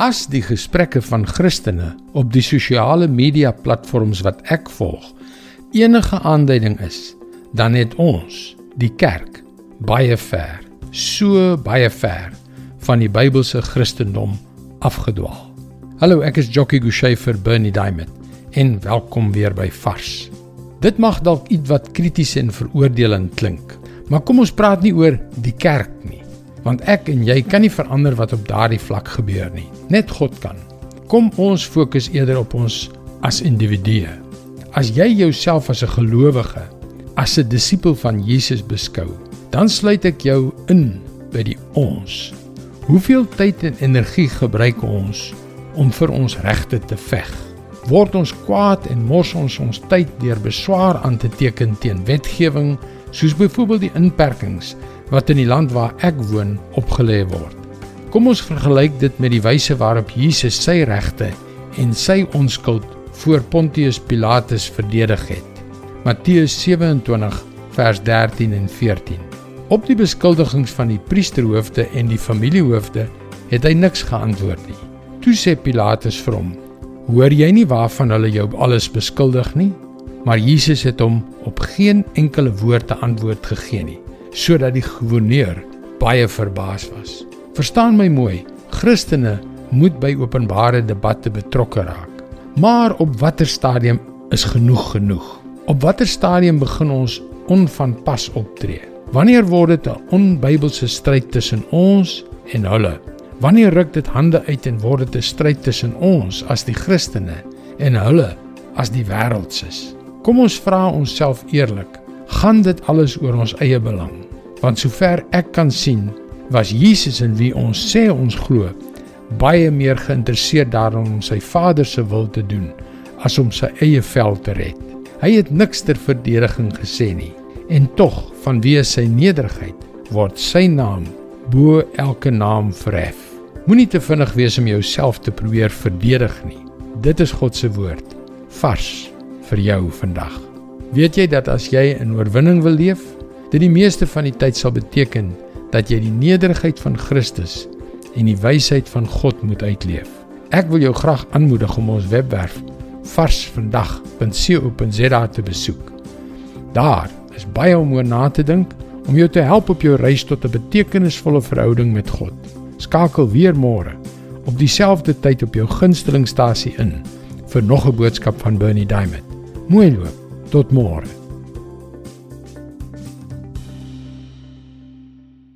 As die gesprekke van Christene op die sosiale media platforms wat ek volg enige aanduiding is, dan het ons, die kerk, baie ver, so baie ver van die Bybelse Christendom afgedwaal. Hallo, ek is Jockey Gouchee vir Bernie Diamond en welkom weer by Vars. Dit mag dalk ietwat krities en veroordelend klink, maar kom ons praat nie oor die kerk nie, want ek en jy kan nie verander wat op daardie vlak gebeur nie. Net God kan. Kom ons fokus eerder op ons as individue. As jy jouself as 'n gelowige, as 'n disipel van Jesus beskou, dan sluit ek jou in by die ons. Hoeveel tyd en energie gebruik ons om vir ons regte te veg? Word ons kwaad en mors ons ons tyd deur beswaar aan te teken teen wetgewing soos byvoorbeeld die inperkings wat in die land waar ek woon opgelê word? Kom ons vergelyk dit met die wyse waarop Jesus sy regte en sy onskuld voor Pontius Pilatus verdedig het. Matteus 27 vers 13 en 14. Op die beskuldigings van die priesterhoofde en die familiehoofde het hy niks geantwoord nie. Toe sê Pilatus vir hom: "Hoor jy nie waarvan hulle jou alles beskuldig nie?" Maar Jesus het hom op geen enkele woord te antwoord gegee nie, sodat die goewerneur baie verbaas was. Verstaan my mooi, Christene moet by openbare debatte betrokke raak. Maar op watter stadium is genoeg genoeg? Op watter stadium begin ons onvanpas optree? Wanneer word dit 'n onbybelse stryd tussen ons en hulle? Wanneer ruk dit hande uit en word dit 'n stryd tussen ons as die Christene en hulle as die wêreldses? Kom ons vra onsself eerlik, gaan dit alles oor ons eie belang? Want sover ek kan sien, was Jesus in wie ons sê ons glo baie meer geïnteresseerd daarin om sy Vader se wil te doen as om sy eie vel te red. Hy het niks ter verdediging gesê nie en tog vanweë sy nederigheid word sy naam bo elke naam verhef. Moenie te vinnig wees om jouself te probeer verdedig nie. Dit is God se woord vars vir jou vandag. Weet jy dat as jy in oorwinning wil leef, dit die meeste van die tyd sal beteken dat jy die nederigheid van Christus en die wysheid van God moet uitleef. Ek wil jou graag aanmoedig om ons webwerf varsvandag.co.za te besoek. Daar is baie om oor na te dink om jou te help op jou reis tot 'n betekenisvolle verhouding met God. Skakel weer môre op dieselfde tyd op jou gunstelingstasie in vir nog 'n boodskap van Bernie Diamond. Mooi loop. Tot môre.